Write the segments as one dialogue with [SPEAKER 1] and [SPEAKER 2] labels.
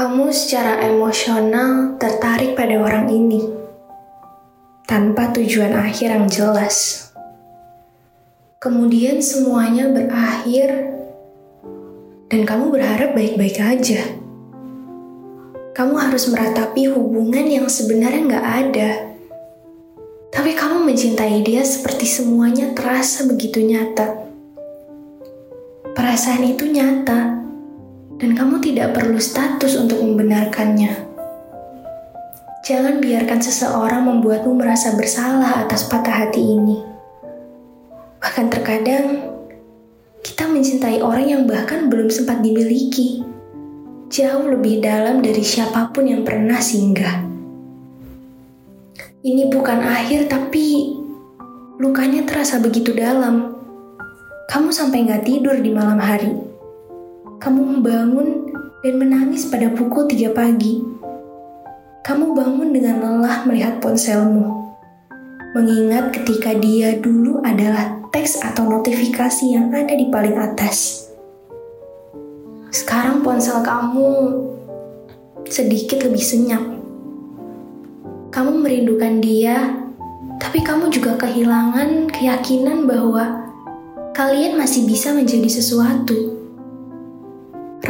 [SPEAKER 1] Kamu secara emosional tertarik pada orang ini tanpa tujuan akhir yang jelas. Kemudian semuanya berakhir dan kamu berharap baik-baik aja. Kamu harus meratapi hubungan yang sebenarnya nggak ada. Tapi kamu mencintai dia seperti semuanya terasa begitu nyata. Perasaan itu nyata dan kamu tidak perlu status untuk membenarkannya. Jangan biarkan seseorang membuatmu merasa bersalah atas patah hati ini. Bahkan terkadang, kita mencintai orang yang bahkan belum sempat dimiliki. Jauh lebih dalam dari siapa pun yang pernah singgah. Ini bukan akhir tapi lukanya terasa begitu dalam. Kamu sampai gak tidur di malam hari kamu membangun dan menangis pada pukul 3 pagi. Kamu bangun dengan lelah melihat ponselmu. Mengingat ketika dia dulu adalah teks atau notifikasi yang ada di paling atas. Sekarang ponsel kamu sedikit lebih senyap. Kamu merindukan dia, tapi kamu juga kehilangan keyakinan bahwa kalian masih bisa menjadi sesuatu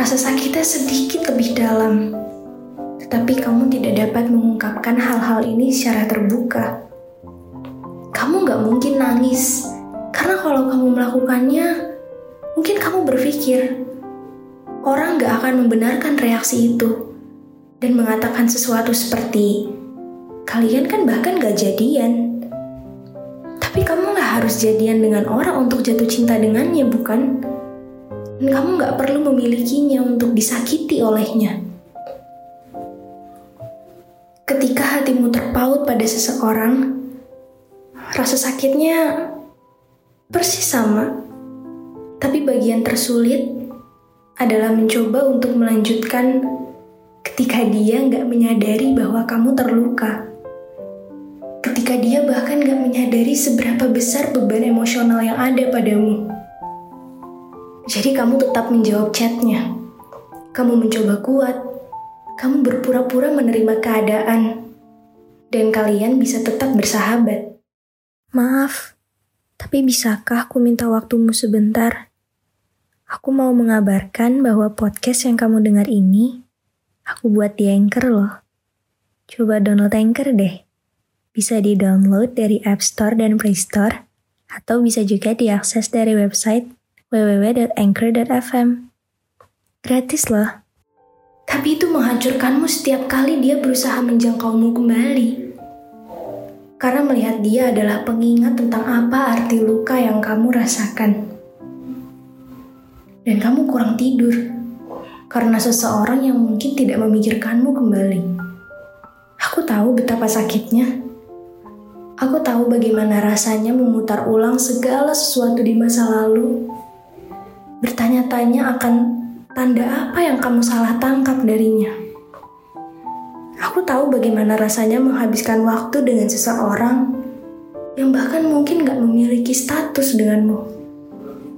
[SPEAKER 1] Rasa sakitnya sedikit lebih dalam, tetapi kamu tidak dapat mengungkapkan hal-hal ini secara terbuka. Kamu gak mungkin nangis, karena kalau kamu melakukannya, mungkin kamu berpikir orang gak akan membenarkan reaksi itu dan mengatakan sesuatu seperti kalian kan bahkan gak jadian. Tapi kamu gak harus jadian dengan orang untuk jatuh cinta dengannya, bukan? dan kamu gak perlu memilikinya untuk disakiti olehnya. Ketika hatimu terpaut pada seseorang, rasa sakitnya persis sama. Tapi bagian tersulit adalah mencoba untuk melanjutkan ketika dia gak menyadari bahwa kamu terluka. Ketika dia bahkan gak menyadari seberapa besar beban emosional yang ada padamu. Jadi kamu tetap menjawab chatnya. Kamu mencoba kuat. Kamu berpura-pura menerima keadaan. Dan kalian bisa tetap bersahabat. Maaf, tapi bisakah aku minta waktumu sebentar? Aku mau mengabarkan bahwa podcast yang kamu dengar ini, aku buat di Anchor loh. Coba download Anchor deh. Bisa di-download dari App Store dan Play Store, atau bisa juga diakses dari website www.anchor.fm. Gratis loh. Tapi itu menghancurkanmu setiap kali dia berusaha menjangkaumu kembali. Karena melihat dia adalah pengingat tentang apa arti luka yang kamu rasakan. Dan kamu kurang tidur karena seseorang yang mungkin tidak memikirkanmu kembali. Aku tahu betapa sakitnya. Aku tahu bagaimana rasanya memutar ulang segala sesuatu di masa lalu bertanya-tanya akan tanda apa yang kamu salah tangkap darinya. Aku tahu bagaimana rasanya menghabiskan waktu dengan seseorang yang bahkan mungkin gak memiliki status denganmu.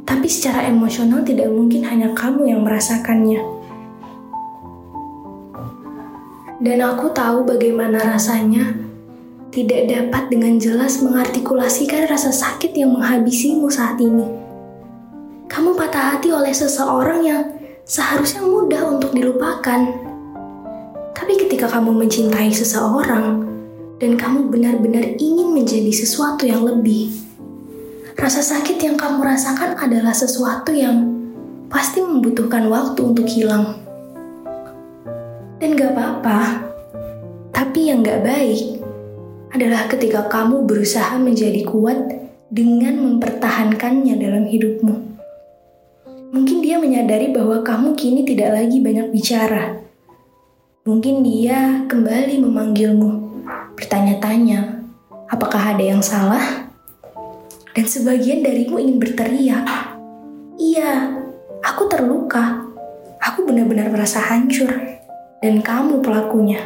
[SPEAKER 1] Tapi secara emosional tidak mungkin hanya kamu yang merasakannya. Dan aku tahu bagaimana rasanya tidak dapat dengan jelas mengartikulasikan rasa sakit yang menghabisimu saat ini kamu patah hati oleh seseorang yang seharusnya mudah untuk dilupakan. Tapi ketika kamu mencintai seseorang dan kamu benar-benar ingin menjadi sesuatu yang lebih, rasa sakit yang kamu rasakan adalah sesuatu yang pasti membutuhkan waktu untuk hilang. Dan gak apa-apa. Tapi yang gak baik adalah ketika kamu berusaha menjadi kuat dengan mempertahankannya dalam hidupmu. Mungkin dia menyadari bahwa kamu kini tidak lagi banyak bicara. Mungkin dia kembali memanggilmu, bertanya-tanya, apakah ada yang salah? Dan sebagian darimu ingin berteriak, Iya, aku terluka. Aku benar-benar merasa hancur. Dan kamu pelakunya.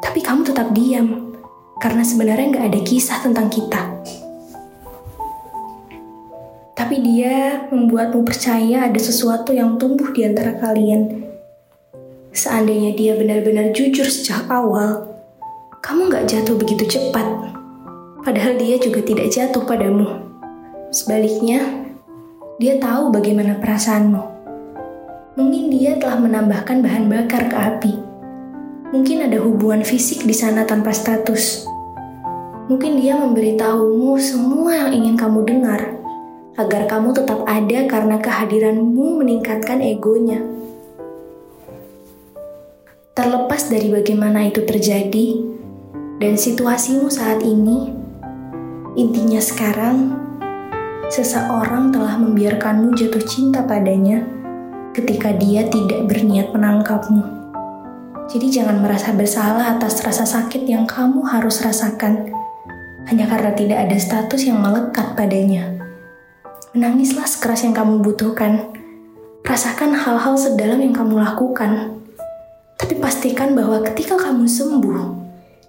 [SPEAKER 1] Tapi kamu tetap diam. Karena sebenarnya nggak ada kisah tentang kita. Dia membuatmu percaya ada sesuatu yang tumbuh di antara kalian. Seandainya dia benar-benar jujur sejak awal, kamu nggak jatuh begitu cepat. Padahal dia juga tidak jatuh padamu. Sebaliknya, dia tahu bagaimana perasaanmu. Mungkin dia telah menambahkan bahan bakar ke api. Mungkin ada hubungan fisik di sana tanpa status. Mungkin dia memberitahumu semua yang ingin kamu dengar, agar kamu tetap ada karena kehadiranmu meningkatkan egonya. Terlepas dari bagaimana itu terjadi dan situasimu saat ini, intinya sekarang seseorang telah membiarkanmu jatuh cinta padanya ketika dia tidak berniat menangkapmu. Jadi jangan merasa bersalah atas rasa sakit yang kamu harus rasakan hanya karena tidak ada status yang melekat padanya. Menangislah sekeras yang kamu butuhkan. Rasakan hal-hal sedalam yang kamu lakukan. Tapi pastikan bahwa ketika kamu sembuh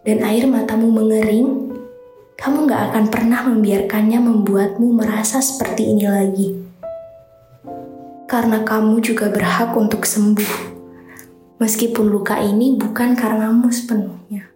[SPEAKER 1] dan air matamu mengering, kamu gak akan pernah membiarkannya membuatmu merasa seperti ini lagi. Karena kamu juga berhak untuk sembuh, meskipun luka ini bukan karenamu sepenuhnya.